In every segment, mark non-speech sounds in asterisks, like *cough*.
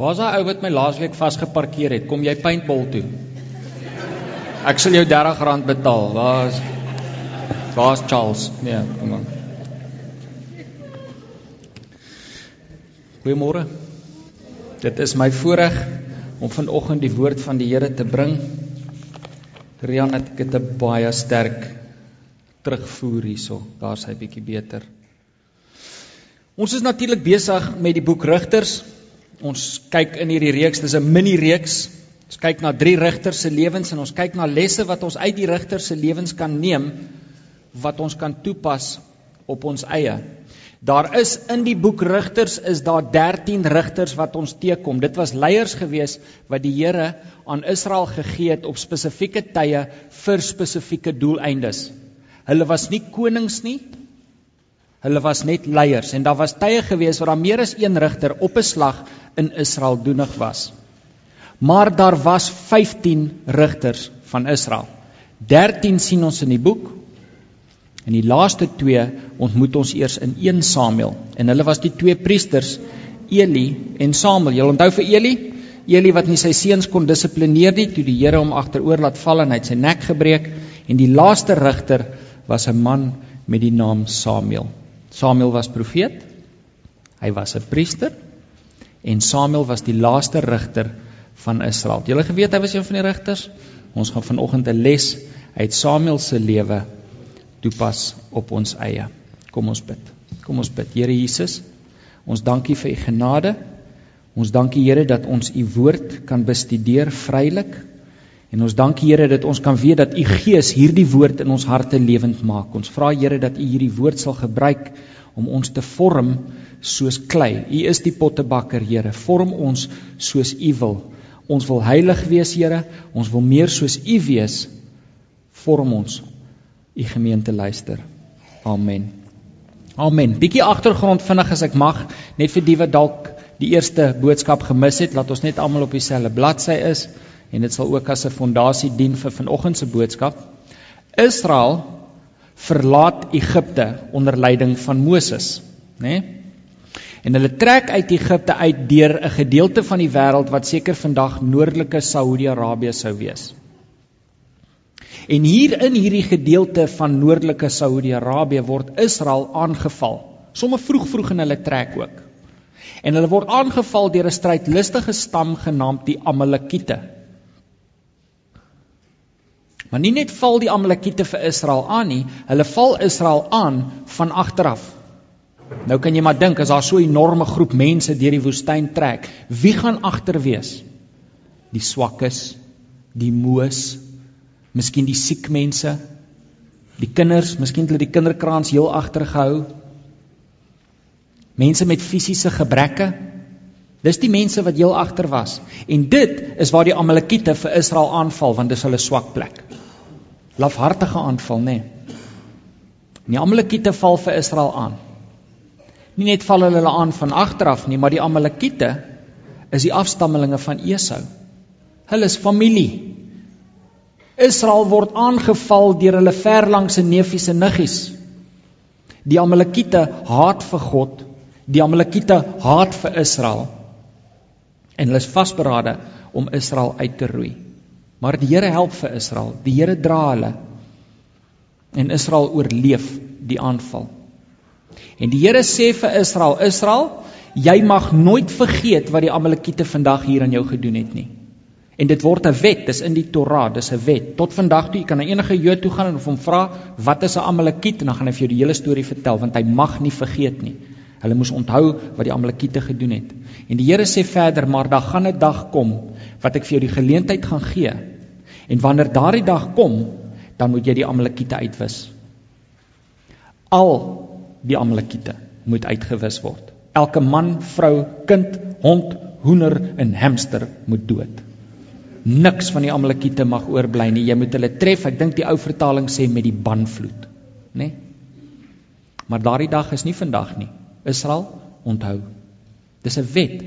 Waar's daai ou wat my laasweek vasgeparkeer het? Kom jy paintball toe? Ek sal jou R30 betaal. Waar's Waar's Charles? Nee, kom aan. Goeiemôre. Dit is my voorreg om vanoggend die woord van die Here te bring. Rian het dit baie sterk terugvoer hierso. Daar's hy bietjie beter. Ons is natuurlik besig met die boek Rigters. Ons kyk in hierdie reeks, dis 'n mini reeks. Ons kyk na drie rigters se lewens en ons kyk na lesse wat ons uit die rigters se lewens kan neem wat ons kan toepas op ons eie. Daar is in die boek Rigters is daar 13 rigters wat ons teekom. Dit was leiers gewees wat die Here aan Israel gegee het op spesifieke tye vir spesifieke doeleindes. Hulle was nie konings nie. Hulle was net leiers en daar was tye gewees waar daar meer as een rigter op 'n slag in Israel doenig was. Maar daar was 15 rigters van Israel. 13 sien ons in die boek. En die laaste 2 ontmoet ons eers in 1 Samuel en hulle was die twee priesters Eli en Samuel. Jy onthou vir Eli? Eli wat nie sy seuns kon dissiplineer nie toe die Here hom agteroor laat val en hy het sy nek gebreek en die laaste rigter was 'n man met die naam Samuel. Samuel was profeet. Hy was 'n priester en Samuel was die laaste rigter van Israel. Julle geweet hy was een van die rigters. Ons gaan vanoggend 'n les uit Samuel se lewe toepas op ons eie. Kom ons bid. Kom ons bid. Here Jesus, ons dankie vir u genade. Ons dankie Here dat ons u woord kan bestudeer vrylik. En ons dankie Here dat ons kan weet dat u Gees hierdie woord in ons harte lewend maak. Ons vra Here dat u hierdie woord sal gebruik om ons te vorm soos klei. U is die pottebakker, Here. Vorm ons soos U wil. Ons wil heilig wees, Here. Ons wil meer soos U wees. Vorm ons. U gemeente luister. Amen. Amen. Bietjie agtergrond vinnig as ek mag, net vir die wat dalk die eerste boodskap gemis het, laat ons net almal op dieselfde bladsy is en dit sal ook as 'n fondasie dien vir vanoggend se boodskap. Israel verlaat Egipte onder leiding van Moses, né? Nee? En hulle trek uit Egipte uit deur 'n gedeelte van die wêreld wat seker vandag noordelike Saudi-Arabië sou wees. En hier in hierdie gedeelte van noordelike Saudi-Arabië word Israel aangeval. Somme vroeg vroeg in hulle trek ook. En hulle word aangeval deur 'n strydlustige stam genaamd die Amalekiete. Maar nie net val die Amalekiete vir Israel aan nie, hulle val Israel aan van agteraf. Nou kan jy maar dink as daar so 'n enorme groep mense deur die woestyn trek, wie gaan agter wees? Die swakkes, die moes, miskien die siek mense, die kinders, miskien hulle die kinderkraans heel agter gehou. Mense met fisiese gebreke. Dis die mense wat heel agter was. En dit is waar die Amalekiete vir Israel aanval want dis hulle swak plek. Lafhartige aanval, nê. Nee. Die Amalekiete val vir Israel aan. Nie net val hulle aan van agteraf nie, maar die Amalekiete is die afstammelinge van Esau. Hulle is familie. Israel word aangeval deur hulle verlangse neefies en niggies. Die Amalekiete haat vir God, die Amalekiete haat vir Israel. En hulle is vasberade om Israel uit te roei. Maar die Here help vir Israel. Die Here dra hulle. En Israel oorleef die aanval. En die Here sê vir Israel: Israel, jy mag nooit vergeet wat die Amalekiete vandag hier aan jou gedoen het nie. En dit word 'n wet, dis in die Torah, dis 'n wet. Tot vandag toe, jy kan na enige Jood toe gaan en hom vra wat is 'n Amalekiet en dan gaan hy vir jou die hele storie vertel want hy mag nie vergeet nie. Hulle moes onthou wat die Amalekiete gedoen het. En die Here sê verder, maar daar gaan 'n dag kom wat ek vir jou die geleentheid gaan gee. En wanneer daardie dag kom, dan moet jy die Amalekiete uitwis. Al die Amalekiete moet uitgewis word. Elke man, vrou, kind, hond, hoender en hamster moet dood. niks van die Amalekiete mag oorbly nie. Jy moet hulle tref. Ek dink die ou vertaling sê met die banvloed, né? Nee? Maar daardie dag is nie vandag nie. Israel, onthou. Dis 'n wet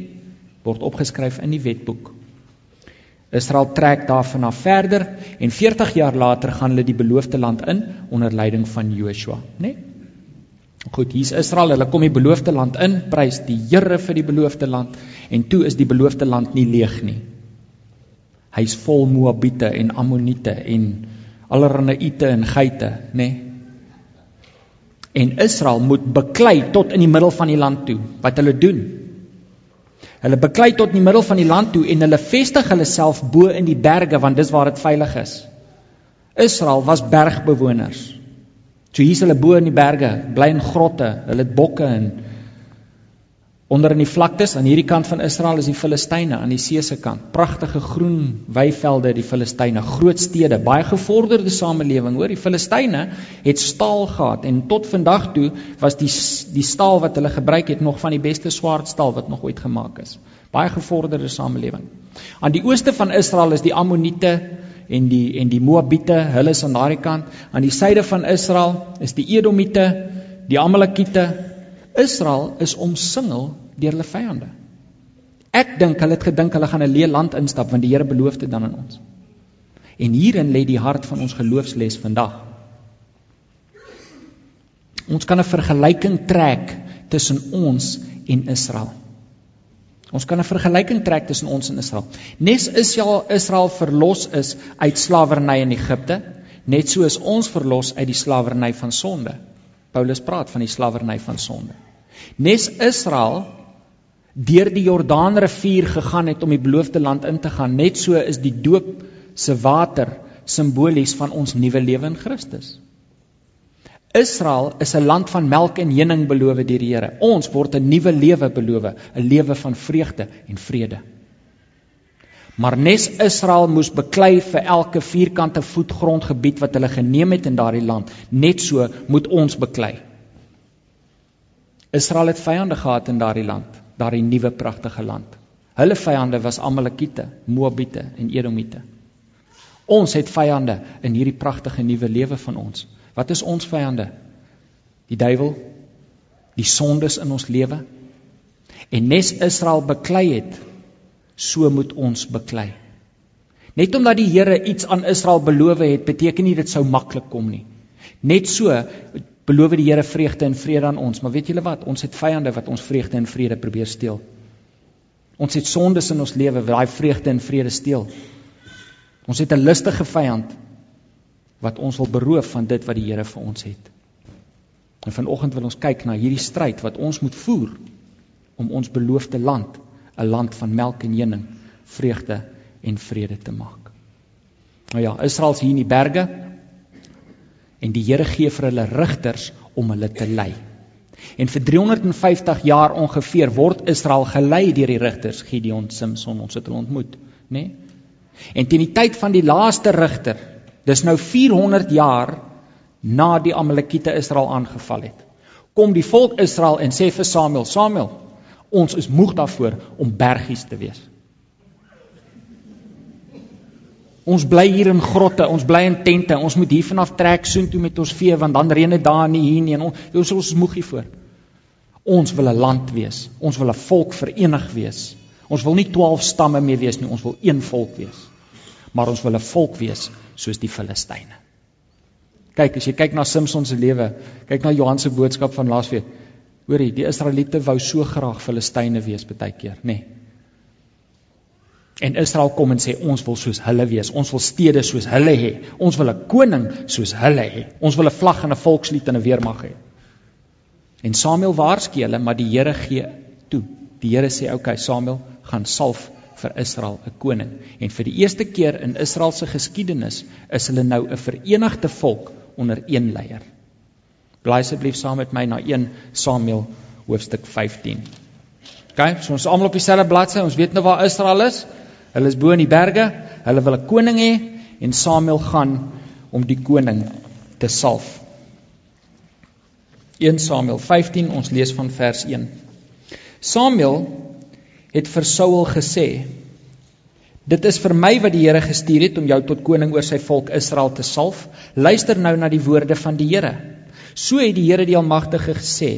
word opgeskryf in die wetboek. Israel trek daarvan af verder en 40 jaar later gaan hulle die beloofde land in onder leiding van Joshua, né? Nee? Goed, hier's Israel, hulle kom die beloofde land in, prys die Here vir die beloofde land en toe is die beloofde land nie leeg nie. Hy's vol Moabiete en Ammoniete en allerlei ite en geite, nê? Nee. En Israel moet beklei tot in die middel van die land toe. Wat hulle doen? Hulle beklei tot in die middel van die land toe en hulle vestig hulle self bo in die berge want dis waar dit veilig is. Israel was bergbewoners. So hier's hulle bo in die berge, bly in grotte, hulle het bokke en onder in die vlaktes aan hierdie kant van Israel is die Filistyne aan die see se kant. Pragtige groen weivelde die Filistyne, groot stede, baie gevorderde samelewing. Hoor, die Filistyne het staal gehad en tot vandag toe was die die staal wat hulle gebruik het nog van die beste swaardstaal wat nog ooit gemaak is. Baie gevorderde samelewing. Aan die ooste van Israel is die Ammoniete en die en die Moabiete, hulle is aan daardie kant. Aan die suide van Israel is die Edomiete, die Amalekiete. Israel is omsingel deur hulle vyande. Ek dink hulle het gedink hulle gaan 'n leë land instap want die Here beloof dit dan aan ons. En hierin lê die hart van ons geloofsles vandag. Ons kan 'n vergelyking trek tussen ons en Israel. Ons kan 'n vergelyking trek tussen ons en Israel. Nes Israel Israel verlos is uit slawerny in Egipte, net so is ons verlos uit die slawerny van sonde. Paulus praat van die slawerny van sonde. Nes Israel deur die Jordaanrivier gegaan het om die beloofde land in te gaan, net so is die doop se water simbolies van ons nuwe lewe in Christus. Israel is 'n land van melk en honing beloof deur die Here. Ons word 'n nuwe lewe beloof, 'n lewe van vreugde en vrede. Maar nes Israel moes beklei vir elke vierkante voet grondgebied wat hulle geneem het in daardie land, net so moet ons beklei. Israel het vyande gehad in daardie land, daardie nuwe pragtige land. Hulle vyande was Amalekiete, Moabiete en Edomiete. Ons het vyande in hierdie pragtige nuwe lewe van ons. Wat is ons vyande? Die duiwel, die sondes in ons lewe. En nes Israel beklei het, so moet ons beklei. Net omdat die Here iets aan Israel beloof het, beteken nie dit sou maklik kom nie. Net so beloof die Here vreugde en vrede aan ons, maar weet julle wat? Ons het vyande wat ons vreugde en vrede probeer steel. Ons het sondes in ons lewe wat daai vreugde en vrede steel. Ons het 'n listige vyand wat ons wil beroof van dit wat die Here vir ons het. En vanoggend wil ons kyk na hierdie stryd wat ons moet voer om ons beloofde land, 'n land van melk en honing, vreugde en vrede te maak. Nou ja, Israel is hier in die berge en die Here gee vir hulle rigters om hulle te lei. En vir 350 jaar ongeveer word Israel gelei deur die rigters Gideon, Samson, ons het hulle ontmoet, nê? Nee? En teen die tyd van die laaste rigter Dis nou 400 jaar na die Amalekiete Israel aangeval het. Kom die volk Israel en sê vir Samuel: "Samuel, ons is moeg daarvoor om bergies te wees. Ons bly hier in grotte, ons bly in tente, ons moet hier vanaf trek soontoe met ons vee want dan reën dit daar nie hier nie en ons, ons is moeg hiervoor. Ons wil 'n land wees. Ons wil 'n volk verenig wees. Ons wil nie 12 stamme meer wees nie, ons wil een volk wees maar ons wil 'n volk wees soos die Filistyne. Kyk, as jy kyk na Samson se lewe, kyk na Johan se boodskap van laasweek. Hoorie, die Israeliete wou so graag Filistyne wees baie keer, nê. Nee. En Israel kom en sê ons wil soos hulle wees. Ons wil stede soos hulle hê. Ons wil 'n koning soos hulle hê. Ons wil 'n vlag en 'n volkslied en 'n weermag hê. En Samuel waarsku hulle, maar die Here gee toe. Die Here sê, "Oké, okay, Samuel, gaan salf vir Israel 'n koning. En vir die eerste keer in Israel se geskiedenis is hulle nou 'n verenigde volk onder een leier. Blaai asseblief saam met my na 1 Samuel hoofstuk 15. OK, so ons almal op dieselfde bladsy, ons weet nou waar Israel is. Hulle is bo in die berge. Hulle wil 'n koning hê en Samuel gaan om die koning te salf. 1 Samuel 15, ons lees van vers 1. Samuel het vir Saul gesê: Dit is vir my wat die Here gestuur het om jou tot koning oor sy volk Israel te salf. Luister nou na die woorde van die Here. So het die Here die Almagtige gesê: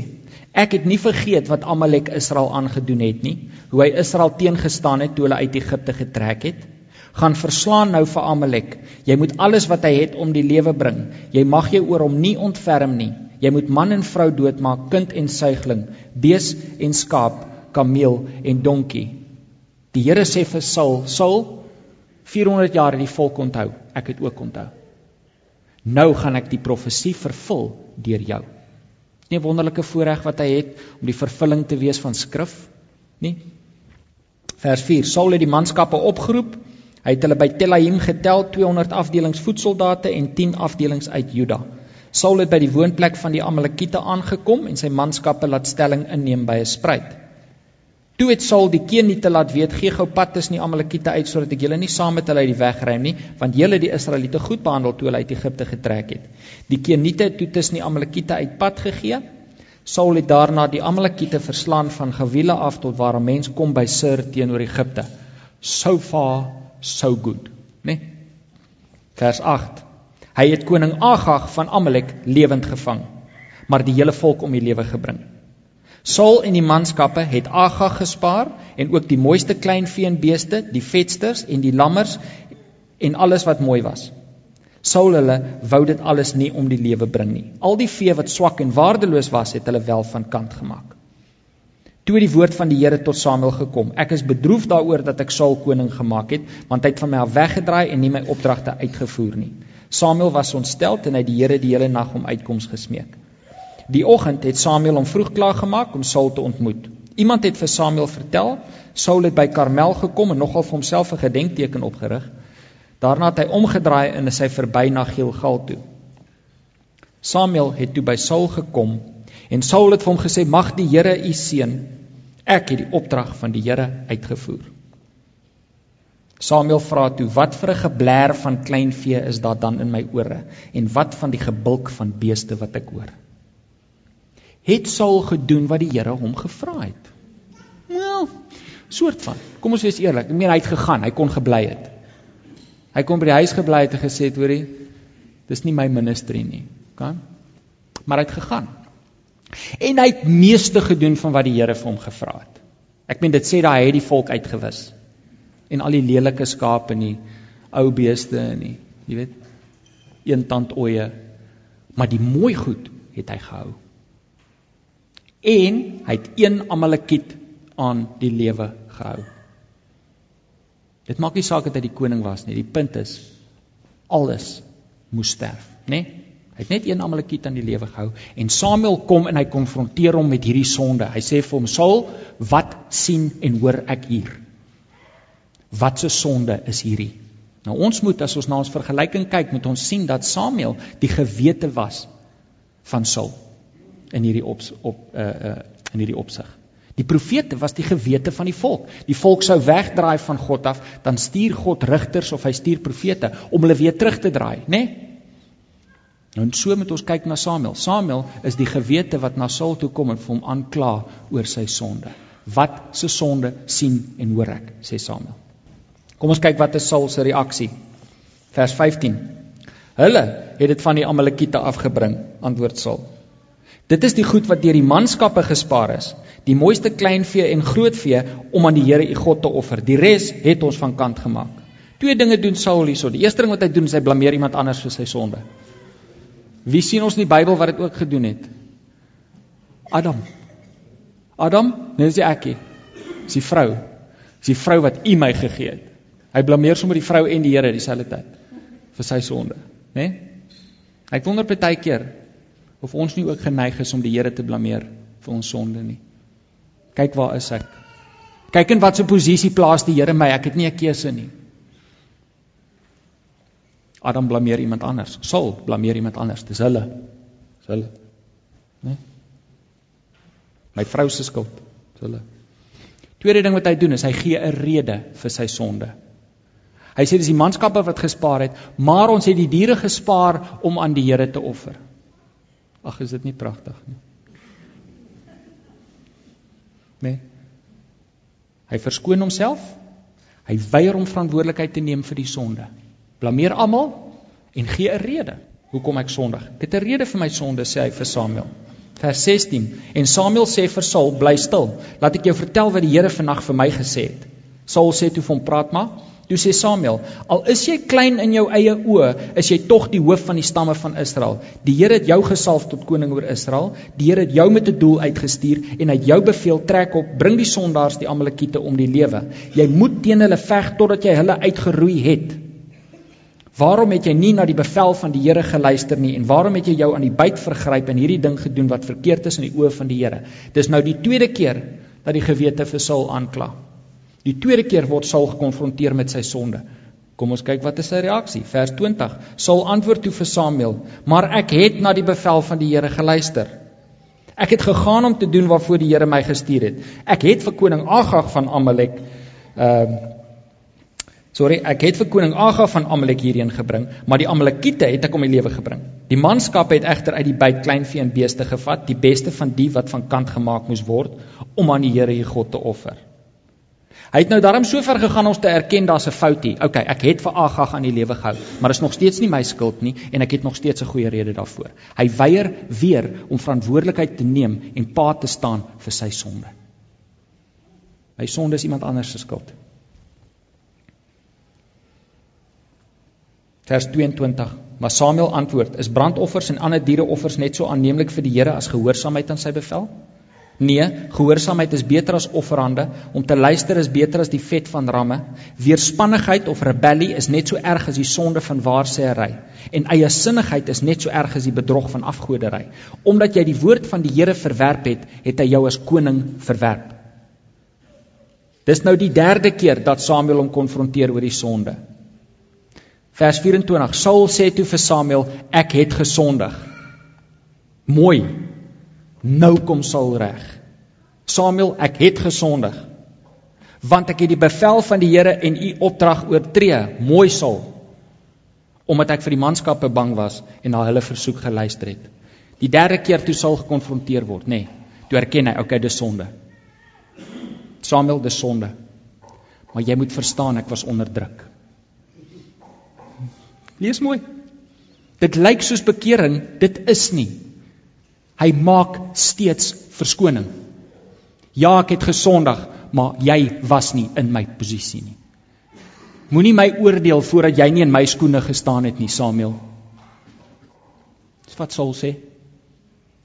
Ek het nie vergeet wat Amalek Israel aangedoen het nie, hoe hy Israel teengestaan het toe hulle uit Egipte getrek het. Gaan verslaan nou vir Amalek. Jy moet alles wat hy het om die lewe bring. Jy mag jou oor hom nie ontferm nie. Jy moet man en vrou doodmaak, kind en suigling, bees en skaap, kameel en donkie. Die Here sê vir Saul, Saul, 400 jaar het die volk onthou. Ek het ook onthou. Nou gaan ek die profesie vervul deur jou. Nie 'n wonderlike voorreg wat hy het om die vervulling te wees van skrif nie. Vers 4: Saul het die manskappe opgeroep. Hy het hulle by Telaim getel, 200 afdelings voetsoldate en 10 afdelings uit Juda. Saul het by die woonplek van die Amalekiete aangekom en sy manskappe laat stelling inneem by 'n spruit. Toe het Saul die Keniete laat weet: "Gee gou pad tussen die Amalekiete uit sodat ek julle nie saam met hulle uit die weg ry nie, want julle die Israeliete goed behandel toe hulle uit Egipte getrek het." Die Keniete het toe tussen die Amalekiete uit pad gegee. Saul het daarna die Amalekiete verslaan van Gewila af tot waar 'n mens kom by Sir teenoor Egipte. So far so good, né? Nee? Vers 8. Hy het koning Agag van Amalek lewend gevang, maar die hele volk om die lewe gebring. Saul en die manskappe het Agag gespaar en ook die mooiste kleinvee en beeste, die vetsters en die lammers en alles wat mooi was. Saul hulle wou dit alles nie om die lewe bring nie. Al die vee wat swak en waardeloos was, het hulle wel van kant gemaak. Toe die woord van die Here tot Samuel gekom. Ek is bedroef daaroor dat ek Saul koning gemaak het, want hy het van my af weggedraai en nie my opdragte uitgevoer nie. Samuel was ontstel en hy die Here die hele nag om uitkoms gesmeek. Die oggend het Samuel hom vroeg klaar gemaak om Saul te ontmoet. Iemand het vir Samuel vertel, Saul het by Karmel gekom en nogal vir homself 'n gedenkteken opgerig. Daarna het hy omgedraai en is hy verby na Gilgal toe. Samuel het toe by Saul gekom en Saul het vir hom gesê: "Mag die Here u seën. Ek het die opdrag van die Here uitgevoer." Samuel vra toe: "Wat vir 'n geblær van kleinvee is daar dan in my ore en wat van die gebulk van beeste wat ek hoor?" Het Saul gedoen wat die Here hom gevra het. Wel, soort van. Kom ons wees eerlik. Ek meen hy het gegaan, hy kon gebly het. Hy kon by die huis gebly het en gesê het, hoorie, dis nie my ministerie nie. Kan? Maar hy het gegaan. En hy het meeste gedoen van wat die Here vir hom gevra het. Ek meen dit sê dat hy het die volk uitgewis en al die lelike skape en die ou beeste en die, jy weet, een tand oeye, maar die mooi goed het hy gehou en hy het een Amalekiet aan die lewe gehou. Dit maak nie saak dat hy die koning was nie. Die punt is alles moes sterf, né? Hy het net een Amalekiet aan die lewe gehou en Samuel kom en hy konfronteer hom met hierdie sonde. Hy sê vir hom: "Saul, wat sien en hoor ek hier? Wat 'n sonde is hierdie?" Nou ons moet as ons na ons vergelyking kyk, moet ons sien dat Samuel die gewete was van Saul in hierdie op op uh uh in hierdie opsig. Die profete was die gewete van die volk. Die volk sou wegdraai van God af, dan stuur God rigters of hy stuur profete om hulle weer terug te draai, né? Nee? Nou so moet ons kyk na Samuel. Samuel is die gewete wat na Saul toe kom en vir hom aankla oor sy sonde. Wat se sonde sien en hoor ek, sê Samuel. Kom ons kyk wat is Saul se reaksie. Vers 15. Hulle het dit van die Amalekiete afgebring, antwoord Saul. Dit is die goed wat deur die manskappe gespaar is, die mooiste kleinvee en grootvee om aan die Here u God te offer. Die res het ons van kant gemaak. Twee dinge doen Saul hierso. Die eerste ding wat hy doen is hy blameer iemand anders vir sy sonde. Wie sien ons in die Bybel wat dit ook gedoen het? Adam. Adam, nee, dis ekie. Dis die vrou. Dis die vrou wat u my gegee het. Hy blameer sommer die vrou en die Here dieselfde tyd vir sy sonde, né? Nee? Ek wonder baie keer of ons nie ook geneig is om die Here te blameer vir ons sonde nie. Kyk waar is ek? Kyk in watter posisie plaas die Here my? Ek het nie 'n keuse nie. Adam blameer iemand anders. Saul blameer iemand anders. Dis hulle. Dis hulle. Né? My vrou se skuld. Dis hulle. Tweede ding wat hy doen is hy gee 'n rede vir sy sonde. Hy sê dis die manskappe wat gespaar het, maar ons het die diere gespaar om aan die Here te offer. Ag, is dit nie pragtig nie? Nee. Hy verskoon homself. Hy weier om verantwoordelikheid te neem vir die sonde. Blameer almal en gee 'n rede hoekom ek sondig. Dit 'n rede vir my sonde sê hy vir Samuel. Vers 16. En Samuel sê vir Saul, bly stil. Laat ek jou vertel wat die Here vannag vir my gesê het. Saul sê toe vir hom, praat maar. Toe sê Samuel: "Al is jy klein in jou eie oë, is jy tog die hoof van die stamme van Israel. Die Here het jou gesalf tot koning oor Israel. Die Here het jou met 'n doel uitgestuur en hy het jou beveel: trek op, bring die sondaars die Amalekiete om die lewe. Jy moet teen hulle veg totdat jy hulle uitgeroei het." Waarom het jy nie na die bevel van die Here geluister nie en waarom het jy jou aan die byt vergryp en hierdie ding gedoen wat verkeerd is in die oë van die Here? Dis nou die tweede keer dat die gewete vir Saul aankla. Die tweede keer word Saul gekonfronteer met sy sonde. Kom ons kyk wat is sy reaksie. Vers 20. Saul antwoord toe vir Samuel: "Maar ek het na die bevel van die Here geluister. Ek het gegaan om te doen waarvoor die Here my gestuur het. Ek het vir koning Agag van Amalek ehm uh, Sorry, ek het vir koning Agag van Amalek hierheen gebring, maar die Amalekiete het ek om die lewe gebring. Die manskap het egter uit die byt kleinvee en beeste gevat, die beste van die wat van kant gemaak moes word om aan die Here, die God te offer." Hy het nou daarom so ver gegaan om te erken daar's 'n fout hier. OK, ek het vir Agag aan die lewe gehou, maar dit is nog steeds nie my skuld nie en ek het nog steeds 'n goeie rede daarvoor. Hy weier weer om verantwoordelikheid te neem en pa te staan vir sy sonde. Hy sonde is iemand anders se skuld. Vers 22. Maar Samuel antwoord: "Is brandoffers en ander diereoffers net so aanneemlik vir die Here as gehoorsaamheid aan sy bevel?" Nee, gehoorsaamheid is beter as offerande, om te luister is beter as die vet van ramme. Weerspannigheid of rebellie is net so erg as die sonde van waarsêery en eie sinnigheid is net so erg as die bedrog van afgodery. Omdat jy die woord van die Here verwerp het, het hy jou as koning verwerp. Dis nou die derde keer dat Samuel hom konfronteer oor die sonde. Vers 24. Saul sê toe vir Samuel: "Ek het gesondig." Mooi. Nou kom Saul reg. Samuel, ek het gesondig. Want ek het die bevel van die Here en u opdrag oortree. Mooi Saul. Omdat ek vir die manskappe bang was en na hulle versoek geluister het. Die derde keer toe Saul gekonfronteer word, nê. Nee, toe erken hy, okay, dis sonde. Samuel, dis sonde. Maar jy moet verstaan ek was onder druk. Lees mooi. Dit lyk soos bekering, dit is nie. Hy maak steeds verskoning. Ja, ek het gesondig, maar jy was nie in my posisie nie. Moenie my oordeel voordat jy nie in my skoene gestaan het nie, Samuel. Dis wat Saul sê.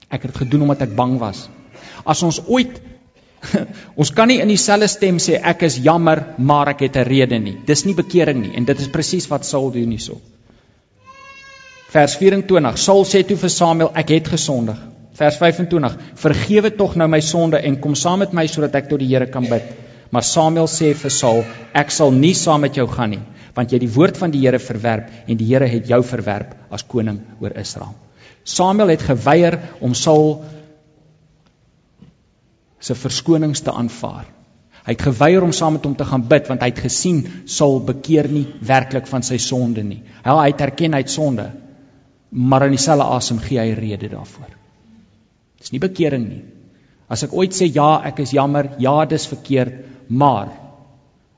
Ek het dit gedoen omdat ek bang was. As ons ooit *laughs* ons kan nie in dieselfde stem sê ek is jammer, maar ek het 'n rede nie. Dis nie bekering nie en dit is presies wat Saul doen hierso. Vers 24. Saul sê toe vir Samuel, ek het gesondig. Vers 25: Vergewe tog nou my sonde en kom saam met my sodat ek tot die Here kan bid. Maar Samuel sê vir Saul: Ek sal nie saam met jou gaan nie, want jy het die woord van die Here verwerp en die Here het jou verwerp as koning oor Israel. Samuel het geweier om Saul se verskonings te aanvaar. Hy het geweier om saam met hom te gaan bid want hy het gesien Saul bekeer nie werklik van sy sonde nie. Hy het erken hy het sonde, maar in dieselfde asem gee hy rede daarvoor. Dis nie bekering nie. As ek ooit sê ja, ek is jammer, ja, dis verkeerd, maar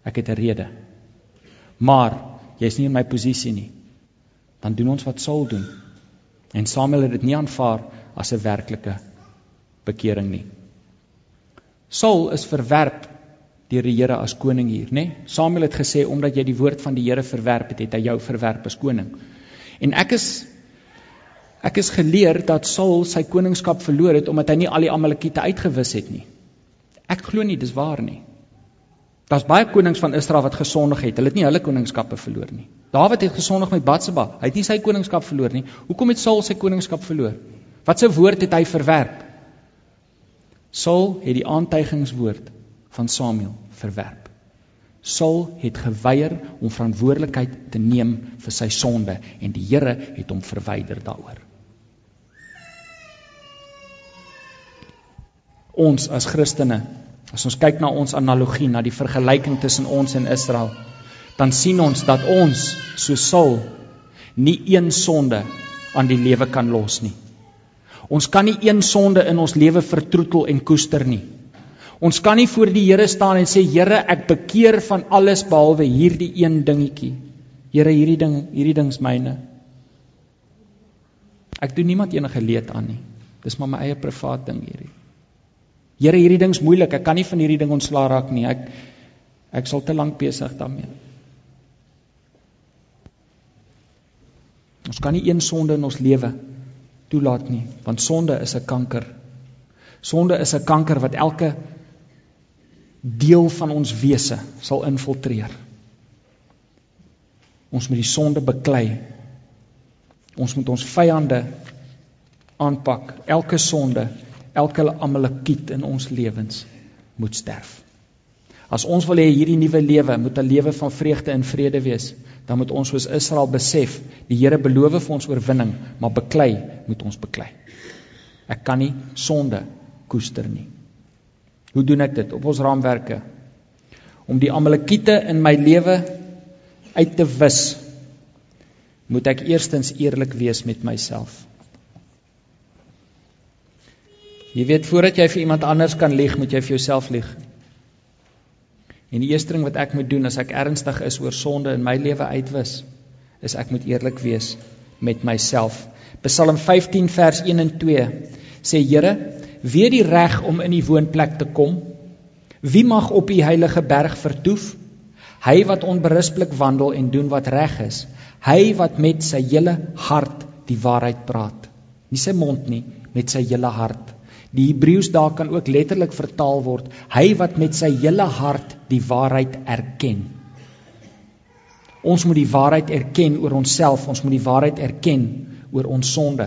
ek het 'n rede. Maar jy's nie in my posisie nie. Dan doen ons wat Saul doen. En Samuel het dit nie aanvaar as 'n werklike bekering nie. Saul is verwerp deur die Here as koning hier, nê? Nee? Samuel het gesê omdat jy die woord van die Here verwerp het, het hy jou verwerp as koning. En ek is Ek is geleer dat Saul sy koningskap verloor het omdat hy nie al die Amalekiete uitgewis het nie. Ek glo nie dis waar nie. Daar's baie konings van Israel wat gesondig het. Hulle het nie hulle koningskappe verloor nie. Dawid het gesondig met Batsheba. Hy het nie sy koningskap verloor nie. Hoekom het Saul sy koningskap verloor? Wat se woord het hy verwerp? Saul het die aantuigingswoord van Samuel verwerp. Saul het geweier om verantwoordelikheid te neem vir sy sonde en die Here het hom verwyder daaroor. Ons as Christene, as ons kyk na ons analogie, na die vergelyking tussen ons en Israel, dan sien ons dat ons so Saul nie een sonde aan die lewe kan los nie. Ons kan nie een sonde in ons lewe vertroetel en koester nie. Ons kan nie voor die Here staan en sê Here, ek bekeer van alles behalwe hierdie een dingetjie. Here, hierdie ding, hierdie ding's myne. Ek doen niemand enige leed aan nie. Dis maar my eie privaat ding hierdie. Here, hierdie ding's moeilik. Ek kan nie van hierdie ding ontslaa raak nie. Ek ek sal te lank besig daarmee. Ons kan nie een sonde in ons lewe toelaat nie, want sonde is 'n kanker. Sonde is 'n kanker wat elke deel van ons wese sal infiltreer. Ons moet die sonde beklei. Ons moet ons vyande aanpak. Elke sonde, elke amalekiet in ons lewens moet sterf. As ons wil hê hierdie nuwe lewe moet 'n lewe van vreugde en vrede wees, dan moet ons soos Israel besef, die Here beloof vir ons oorwinning, maar beklei moet ons beklei. Ek kan nie sonde koester nie. Hoe doen ek dit op ons raamwerke? Om die amalekiete in my lewe uit te wis, moet ek eerstens eerlik wees met myself. Jy weet voordat jy vir iemand anders kan lieg, moet jy vir jouself lieg. En die eerste ding wat ek moet doen as ek ernstig is oor sonde in my lewe uitwis, is ek moet eerlik wees met myself. Psalm 15 vers 1 en 2 sê Here, wie het die reg om in die woonplek te kom? Wie mag op die heilige berg vertoef? Hy wat onberispelik wandel en doen wat reg is. Hy wat met sy hele hart die waarheid praat. Nie sy mond nie, met sy hele hart. Die Hebreëus daar kan ook letterlik vertaal word: hy wat met sy hele hart die waarheid erken. Ons moet die waarheid erken oor onsself, ons moet die waarheid erken oor ons sonde.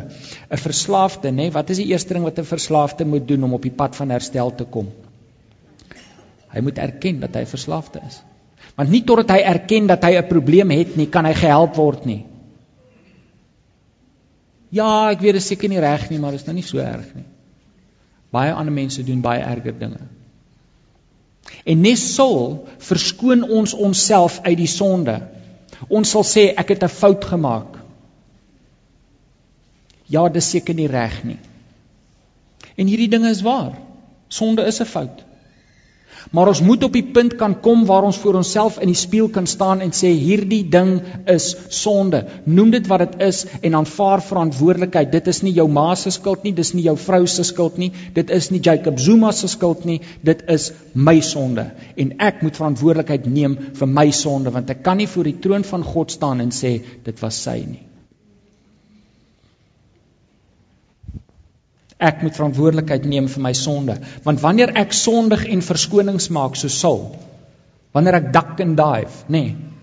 'n Verslaafde, nê, nee, wat is die eerste ding wat 'n verslaafde moet doen om op die pad van herstel te kom? Hy moet erken dat hy verslaafde is. Want nie totdat hy erken dat hy 'n probleem het nie, kan hy gehelp word nie. Ja, ek weet dit seker nie reg nie, maar dit is nou nie so erg nie. Baie ander mense doen baie erger dinge. En nes sou verskoon ons onsself uit die sonde. Ons sal sê ek het 'n fout gemaak. Ja, dis seker nie reg nie. En hierdie dinge is waar. Sonde is 'n fout. Maar ons moet op die punt kan kom waar ons voor onsself in die spieël kan staan en sê hierdie ding is sonde. Noem dit wat dit is en aanvaar verantwoordelikheid. Dit is nie jou ma se skuld nie, dis nie jou vrou se skuld nie, dit is nie Jacob Zuma se skuld nie, dit is my sonde. En ek moet verantwoordelikheid neem vir my sonde want ek kan nie voor die troon van God staan en sê dit was sy nie. Ek moet verantwoordelikheid neem vir my sonde, want wanneer ek sondig en verskonings maak so Saul, wanneer ek duck and dive, nê, nee,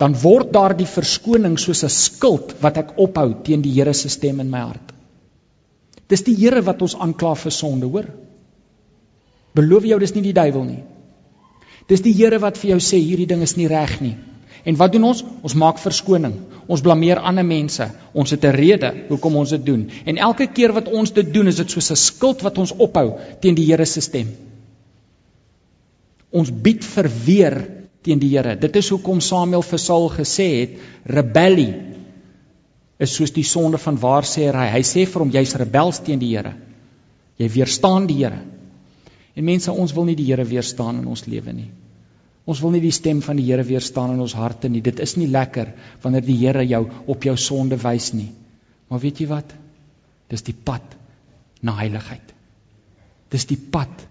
dan word daardie verskoning soos 'n skild wat ek ophou teen die Here se stem in my hart. Dis die Here wat ons aankla vir sonde, hoor. Beloof jou dis nie die duiwel nie. Dis die Here wat vir jou sê hierdie ding is nie reg nie. En wat doen ons? Ons maak verskoning. Ons blameer ander mense. Ons het 'n rede hoekom ons dit doen. En elke keer wat ons dit doen, is dit soos 'n skild wat ons ophou teen die Here se stem. Ons bied verweer teen die Here. Dit is hoekom Samuel vir Saul gesê het, rebellie is soos die sonde van waarsêery. Hy sê vir hom jy's rebels teen die Here. Jy weerstaan die Here. En mense, ons wil nie die Here weerstaan in ons lewe nie. Ons wil nie die stem van die Here weerstaan in ons harte nie. Dit is nie lekker wanneer die Here jou op jou sonde wys nie. Maar weet jy wat? Dis die pad na heiligheid. Dis die pad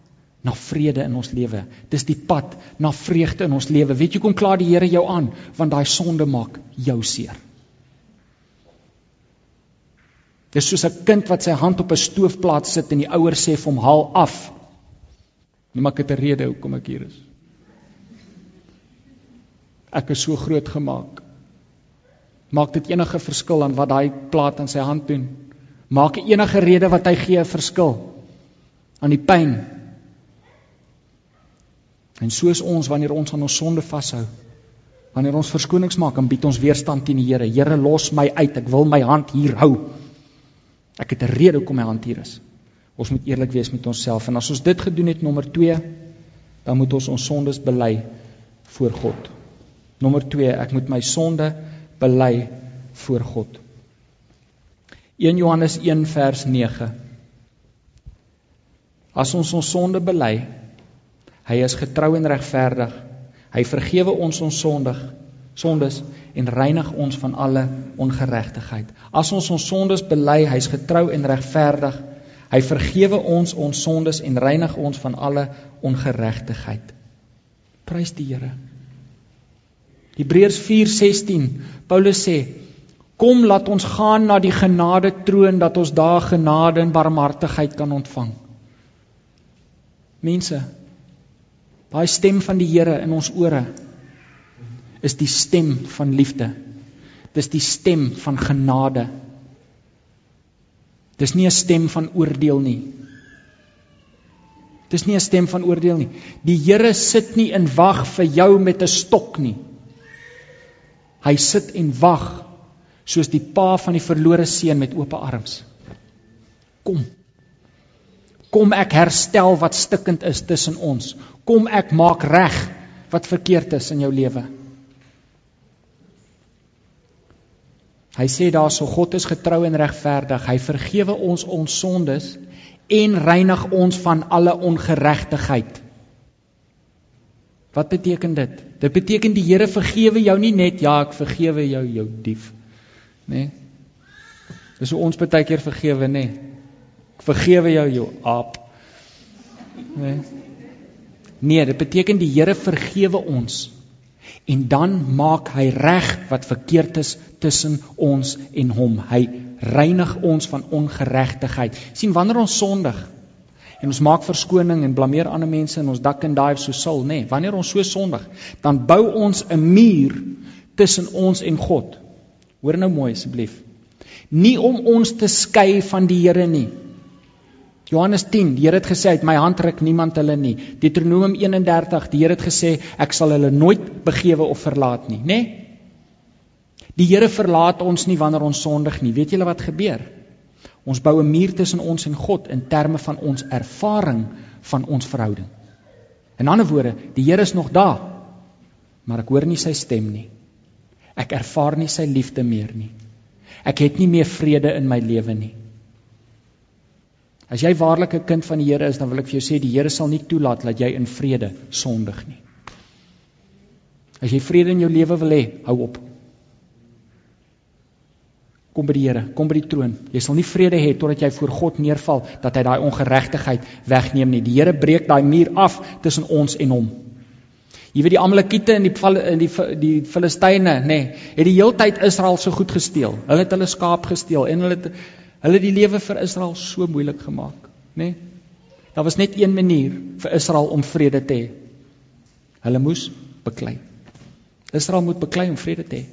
na vrede in ons lewe. Dis die pad na vreugde in ons lewe. Weet jy kom klaar die Here jou aan want daai sonde maak jou seer. Dis soos 'n kind wat sy hand op 'n stoofplaat sit en die ouers sê vir hom haal af. Nie maak dit 'n rede hoekom ek hier is. Ek is so groot gemaak. Maak dit enige verskil aan wat daai plaat aan sy hand doen? Maak enige rede wat hy gee 'n verskil aan die pyn? En soos ons wanneer ons aan ons sonde vashou, wanneer ons verskonings maak, dan bied ons weerstand teen die Here. Here, los my uit. Ek wil my hand hier hou. Ek het 'n rede hoekom my hand hier is. Ons moet eerlik wees met onsself en as ons dit gedoen het nommer 2, dan moet ons ons sondes bely voor God. Nommer 2, ek moet my sonde bely voor God. 1 Johannes 1 vers 9. As ons ons sonde bely, Hy is getrou en regverdig. Hy vergewe ons ons sondig sondes en reinig ons van alle ongeregtigheid. As ons ons sondes bely, hy's getrou en regverdig. Hy vergewe ons ons sondes en reinig ons van alle ongeregtigheid. Prys die Here. Hebreërs 4:16. Paulus sê: Kom laat ons gaan na die genade troon dat ons daar genade en barmhartigheid kan ontvang. Mense, daai stem van die Here in ons ore is die stem van liefde. Dis die stem van genade. Dis nie 'n stem van oordeel nie. Dis nie 'n stem van oordeel nie. Die Here sit nie in wag vir jou met 'n stok nie. Hy sit en wag soos die pa van die verlore seun met oop arms. Kom. Kom ek herstel wat stikkend is tussen ons. Kom ek maak reg wat verkeerd is in jou lewe. Hy sê daarso God is getrou en regverdig. Hy vergewe ons ons sondes en reinig ons van alle ongeregtigheid. Wat beteken dit? Dit beteken die Here vergewe jou nie net ja, ek vergewe jou jou dief nê? Nee. Dis hoe ons baie keer vergewe, nê? Nee. Ek vergewe jou jou aap. Nê? Nee. nee, dit beteken die Here vergewe ons en dan maak hy reg wat verkeerd is tussen ons en hom. Hy reinig ons van ongeregtigheid. sien wanneer ons sondig en ons maak verskoning en blameer ander mense en ons dak en daai so sul, nê? Nee, wanneer ons so sondig, dan bou ons 'n muur tussen ons en God. Hoor nou mooi asseblief. Nie om ons te skei van die Here nie. Johannes 10, die Here het gesê uit my hand ruk niemand hulle nie. Deuteronomium 31, die Here het gesê ek sal hulle nooit begewe of verlaat nie, nê? Nee? Die Here verlaat ons nie wanneer ons sondig nie. Weet julle wat gebeur? Ons bou 'n muur tussen ons en God in terme van ons ervaring van ons verhouding. In ander woorde, die Here is nog daar, maar ek hoor nie sy stem nie. Ek ervaar nie sy liefde meer nie. Ek het nie meer vrede in my lewe nie. As jy waarlik 'n kind van die Here is, dan wil ek vir jou sê die Here sal nie toelaat dat jy in vrede sondig nie. As jy vrede in jou lewe wil hê, hou op. Kom by die Here, kom by die troon. Jy sal nie vrede hê totdat jy voor God neerval dat hy daai ongeregtigheid wegneem nie. Die Here breek daai muur af tussen ons en hom. Jy weet die Amalekiete en die in die die Filistyne, nê, nee, het die heeltyd Israel so goed gesteel. Hulle het hulle skaap gesteel en hulle het hulle die lewe vir Israel so moeilik gemaak, nê? Nee. Daar was net een manier vir Israel om vrede te hê. Hulle moes beklei. Israel moet beklei om vrede te hê.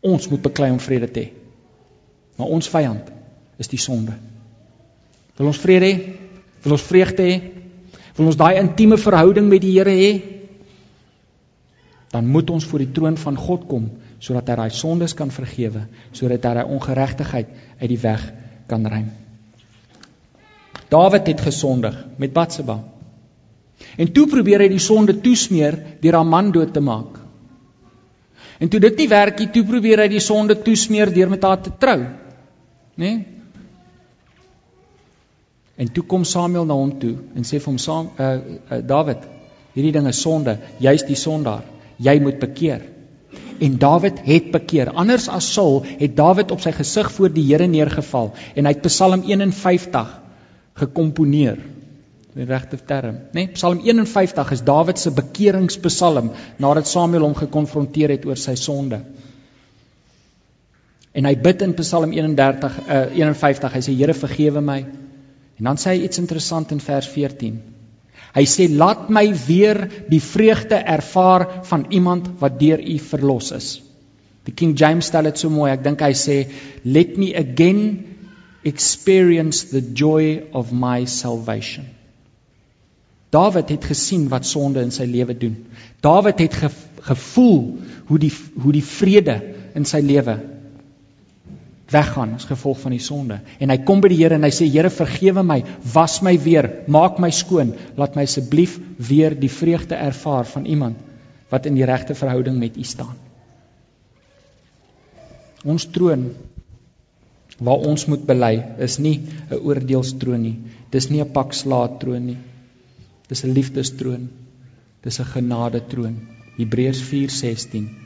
Ons moet beklei om vrede te hê. Maar ons vyand is die sonde. Wil ons vrede hê? Wil ons vreugde hê? Wil ons daai intieme verhouding met die Here hê? dan moet ons voor die troon van God kom sodat hy daai sondes kan vergewe, sodat hy daai ongeregtigheid uit die weg kan ruim. Dawid het gesondig met Batsheba. En toe probeer hy die sonde toesmeer deur haar man dood te maak. En toe dit nie werk nie, toe probeer hy die sonde toesmeer deur met haar te trou. Né? Nee? En toe kom Samuel na hom toe en sê vir hom: "Saam, uh, uh, Dawid, hierdie ding is sonde. Jy's die sondaar." jy moet bekeer. En Dawid het bekeer. Anders as Saul het Dawid op sy gesig voor die Here neergeval en hy het Psalm 51 gekomponeer. Die regte term, né? Nee, Psalm 51 is Dawid se bekeringspsalm nadat Samuel hom gekonfronteer het oor sy sonde. En hy bid in Psalm 31 uh, 51, hy sê Here vergewe my. En dan sê hy iets interessant in vers 14. Hy sê laat my weer die vreugde ervaar van iemand wat deur U verlos is. Die King James stel dit so mooi. Ek dink hy sê let me again experience the joy of my salvation. Dawid het gesien wat sonde in sy lewe doen. Dawid het ge, gevoel hoe die hoe die vrede in sy lewe weggaan as gevolg van die sonde. En hy kom by die Here en hy sê Here vergewe my, was my weer, maak my skoon, laat my asseblief weer die vreugde ervaar van iemand wat in die regte verhouding met U staan. Ons troon waar ons moet bely is nie 'n oordeelstroon nie. Dis nie 'n pak slaat troon nie. Dis 'n liefdestroon. Dis 'n genade troon. Hebreërs 4:16.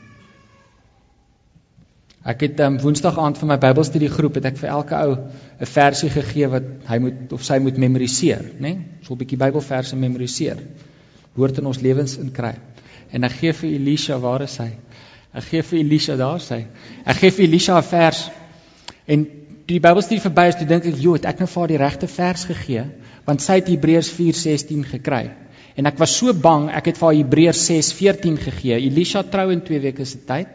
Ek het um, Woensdag aand vir my Bybelstudiegroep het ek vir elke ou 'n versie gegee wat hy moet of sy moet memoriseer, né? Nee? So 'n bietjie Bybelverse memoriseer. Hoort in ons lewens in kry. En ek gee vir Elisha, waar is hy? Ek gee vir Elisha, daar is hy. Ek gee vir Elisha 'n vers. En toe die Bybelstudie verby is, toe dink ek, "Jo, het ek nou vir haar die regte vers gegee?" Want sy het Hebreërs 4:16 gekry. En ek was so bang, ek het vir haar Hebreërs 6:14 gegee. Elisha trou in 2 weke se tyd.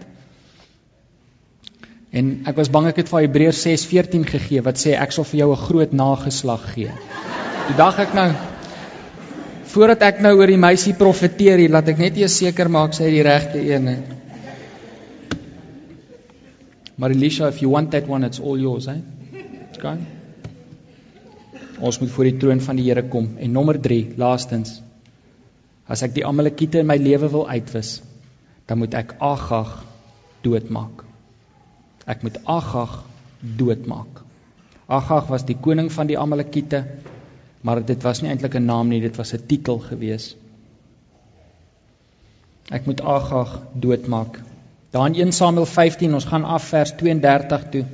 En ek was bang ek het vir Hebreërs 6:14 gegee wat sê ek sal vir jou 'n groot nageslag gee. Die dag ek nou voordat ek nou oor die meisie profeteer, laat ek net eers seker maak sy het die regte een. Maar Elisha, if you want that one, it's all yours, hè. Okay. Ons moet voor die troon van die Here kom. En nommer 3, laastens. As ek die Amalekiete in my lewe wil uitwis, dan moet ek Agag doodmaak. Ek moet Agag doodmaak. Agag was die koning van die Amalekiete, maar dit was nie eintlik 'n naam nie, dit was 'n titel gewees. Ek moet Agag doodmaak. Daar in 1 Samuel 15, ons gaan af vers 32 toe.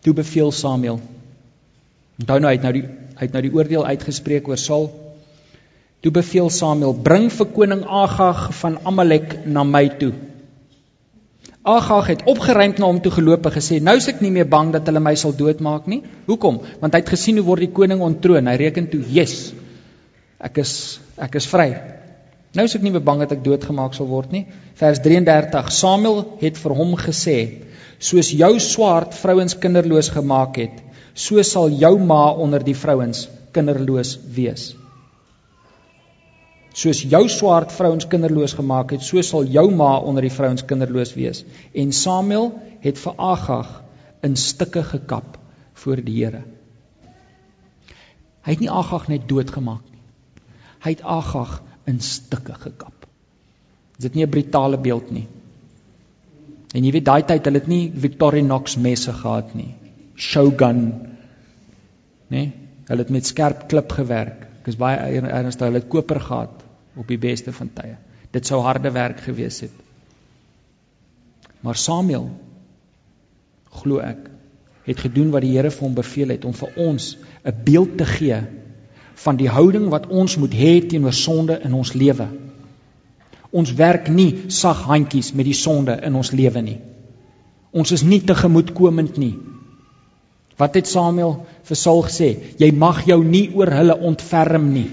Toe beveel Samuel. Onthou nou hy het nou die hy het nou die oordeel uitgespreek oor Saul. Toe beveel Samuel: "Bring vir koning Agag van Amalek na my toe." Agag het opgeruimd na hom toe geloop en gesê: "Nou is ek nie meer bang dat hulle my sal doodmaak nie. Hoekom? Want hy het gesien hoe word die koning ontroon. Hy reken toe: "Yes. Ek is ek is vry." Nou is ek nie meer bang dat ek doodgemaak sal word nie. Vers 33. Samuel het vir hom gesê: "Soos jou swaard vrouens kinderloos gemaak het, so sal jou ma onder die vrouens kinderloos wees." Soos jou swaard vrouens kinderloos gemaak het, so sal jou ma onder die vrouens kinderloos wees. En Samuel het vir Agag in stukke gekap voor die Here. Hy het nie Agag net doodgemaak nie. Hy het Agag in stukke gekap. Is dit nie 'n brutale beeld nie? En jy weet daai tyd hulle het nie Victorinox messe gehad nie. Shogun. Né? Nee? Hulle het met skerp klip gewerk. Ek is baie ernstig, hulle het koper gehad op die beste van tye. Dit sou harde werk gewees het. Maar Samuel glo ek het gedoen wat die Here vir hom beveel het om vir ons 'n beeld te gee van die houding wat ons moet hê teenoor sonde in ons lewe. Ons werk nie sag handjies met die sonde in ons lewe nie. Ons is nie tegemoetkomend nie. Wat het Samuel vir Saul gesê? Jy mag jou nie oor hulle ontferm nie.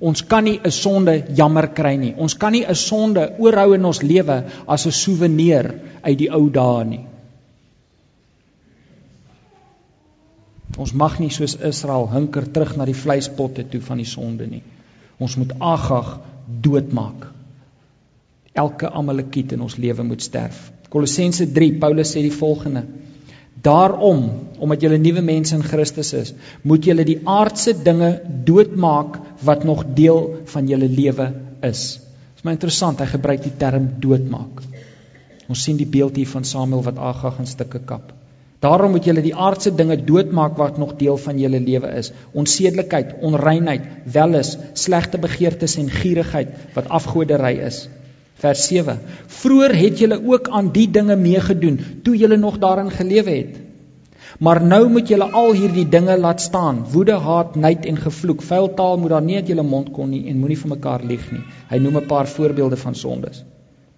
Ons kan nie 'n sonde jammer kry nie. Ons kan nie 'n sonde oorhou in ons lewe as 'n souvenir uit die ou dae nie. Ons mag nie soos Israel hinker terug na die vleispotte toe van die sonde nie. Ons moet Agag doodmaak. Elke Amalekiet in ons lewe moet sterf. Kolossense 3 Paulus sê die volgende: Daarom, omdat julle nuwe mense in Christus is, moet julle die aardse dinge doodmaak wat nog deel van julle lewe is. Dit is my interessant, hy gebruik die term doodmaak. Ons sien die beeld hier van Samuel wat Agag in stukke kap. Daarom moet julle die aardse dinge doodmaak wat nog deel van julle lewe is. Onsedelikheid, onreinheid, welis, slegte begeertes en gierigheid wat afgoderry is. Vers 7. Vroer het julle ook aan die dinge meegedoen toe julle nog daarin gelewe het. Maar nou moet julle al hierdie dinge laat staan: woede, haat, nait en gevloek. Vuil taal moet daar nie uit julle mond kom nie en moenie vir mekaar lieg nie. Hy noem 'n paar voorbeelde van sondes.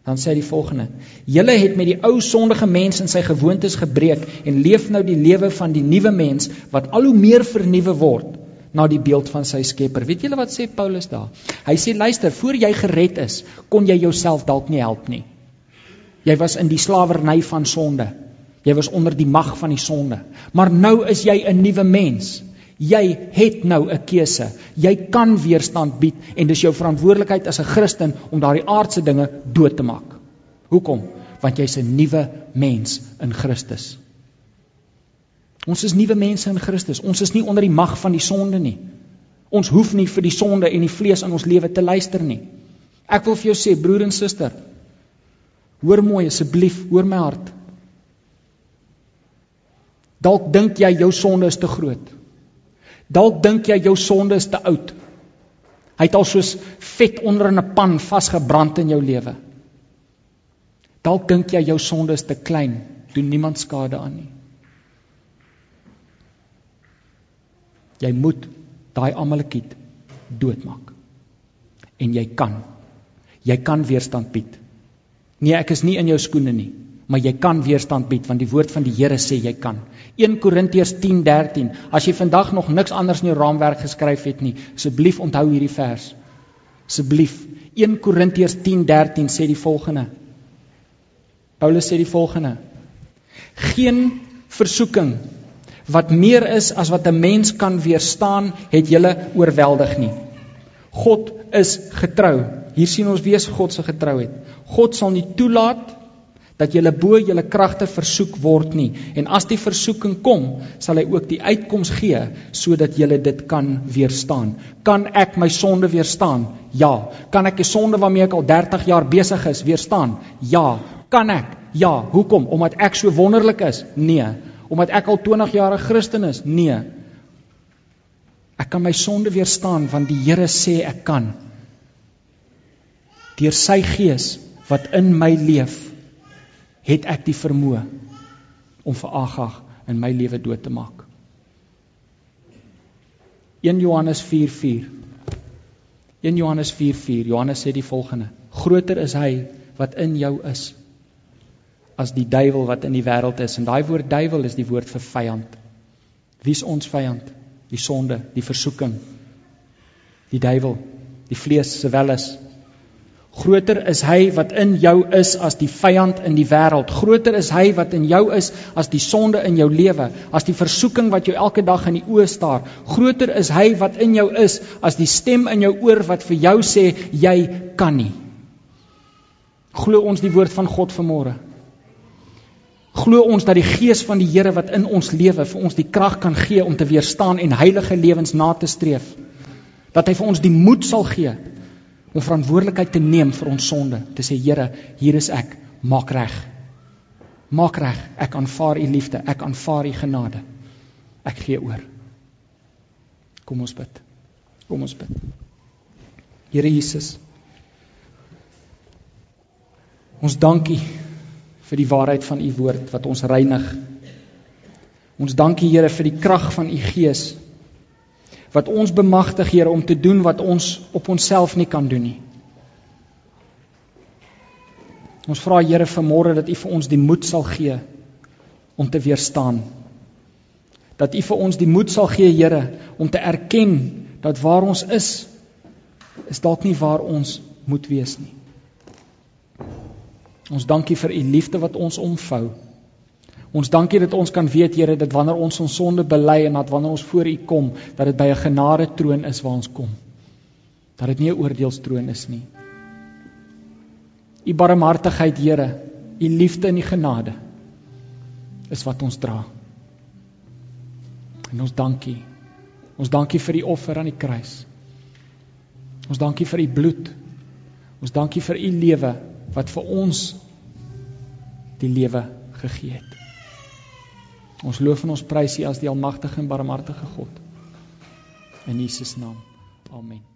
Dan sê hy die volgende: Julle het met die ou sondige mens in sy gewoontes gebreek en leef nou die lewe van die nuwe mens wat al hoe meer vernuwe word na die beeld van sy Skepper. Weet julle wat sê Paulus daar? Hy sê luister, voor jy gered is, kon jy jouself dalk nie help nie. Jy was in die slawerny van sonde. Jy was onder die mag van die sonde. Maar nou is jy 'n nuwe mens. Jy het nou 'n keuse. Jy kan weerstand bied en dis jou verantwoordelikheid as 'n Christen om daardie aardse dinge dood te maak. Hoekom? Want jy's 'n nuwe mens in Christus. Ons is nuwe mense in Christus. Ons is nie onder die mag van die sonde nie. Ons hoef nie vir die sonde en die vlees in ons lewe te luister nie. Ek wil vir jou sê, broer en suster, hoor mooi asseblief, hoor my hart. Dalk dink jy jou sonde is te groot. Dalk dink jy jou sonde is te oud. Hy het al soos vet onder in 'n pan vasgebrand in jou lewe. Dalk dink jy jou sonde is te klein, doen niemand skade aan nie. Jy moet daai Amalekiet doodmaak. En jy kan. Jy kan weerstand bied. Nee, ek is nie in jou skoene nie maar jy kan weerstand bied want die woord van die Here sê jy kan. 1 Korintiërs 10:13. As jy vandag nog niks anders in jou raamwerk geskryf het nie, asseblief onthou hierdie vers. Asseblief. 1 Korintiërs 10:13 sê die volgende. Paulus sê die volgende. Geen versoeking wat meer is as wat 'n mens kan weerstaan, het julle oorweldig nie. God is getrou. Hier sien ons wie is God se getrouheid. God sal nie toelaat dat julle bo julle kragte versoek word nie. En as die versoeking kom sal hy ook die uitkoms gee sodat julle dit kan weerstaan. Kan ek my sonde weerstaan? Ja. Kan ek die sonde waarmee ek al 30 jaar besig is weerstaan? Ja. Kan ek? Ja. Hoekom? Omdat ek so wonderlik is? Nee omdat ek al 20 jaar 'n Christen is. Nee. Ek kan my sonde weerstaan want die Here sê ek kan. Deur sy gees wat in my leef het ek die vermoë om vir Agag in my lewe dood te maak. 1 Johannes 4:4 1 Johannes 4:4 Johannes sê die volgende: Groter is hy wat in jou is as die duiwel wat in die wêreld is. En daai woord duiwel is die woord vir vyand. Wie is ons vyand? Die sonde, die versoeking. Die duiwel, die vlees se welis, Groter is hy wat in jou is as die vyand in die wêreld. Groter is hy wat in jou is as die sonde in jou lewe, as die versoeking wat jou elke dag in die oë staar. Groter is hy wat in jou is as die stem in jou oor wat vir jou sê jy kan nie. Glo ons die woord van God vanmôre. Glo ons dat die gees van die Here wat in ons lewe vir ons die krag kan gee om te weerstaan en heilige lewens na te streef. Dat hy vir ons die moed sal gee om verantwoordelikheid te neem vir ons sonde, te sê Here, hier is ek, maak reg. Maak reg, ek aanvaar u liefde, ek aanvaar u genade. Ek gee oor. Kom ons bid. Kom ons bid. Here Jesus. Ons dankie vir die waarheid van u woord wat ons reinig. Ons dankie Here vir die krag van u gees wat ons bemagtig Here om te doen wat ons op onsself nie kan doen nie. Ons vra Here vanmôre dat U vir ons die moed sal gee om te weerstaan. Dat U vir ons die moed sal gee Here om te erken dat waar ons is is dalk nie waar ons moet wees nie. Ons dankie vir U liefde wat ons omvou. Ons dankie dat ons kan weet Here dat wanneer ons ons sonde bely en dat wanneer ons voor U kom, dat dit by 'n genade troon is waar ons kom. Dat dit nie 'n oordeelstroon is nie. U barmhartigheid Here, U liefde en U genade is wat ons dra. En ons dankie. Ons dankie vir die offer aan die kruis. Ons dankie vir U bloed. Ons dankie vir U lewe wat vir ons die lewe gegee het. Ons loof en ons prys U as die almagtige en barmhartige God. In Jesus naam. Amen.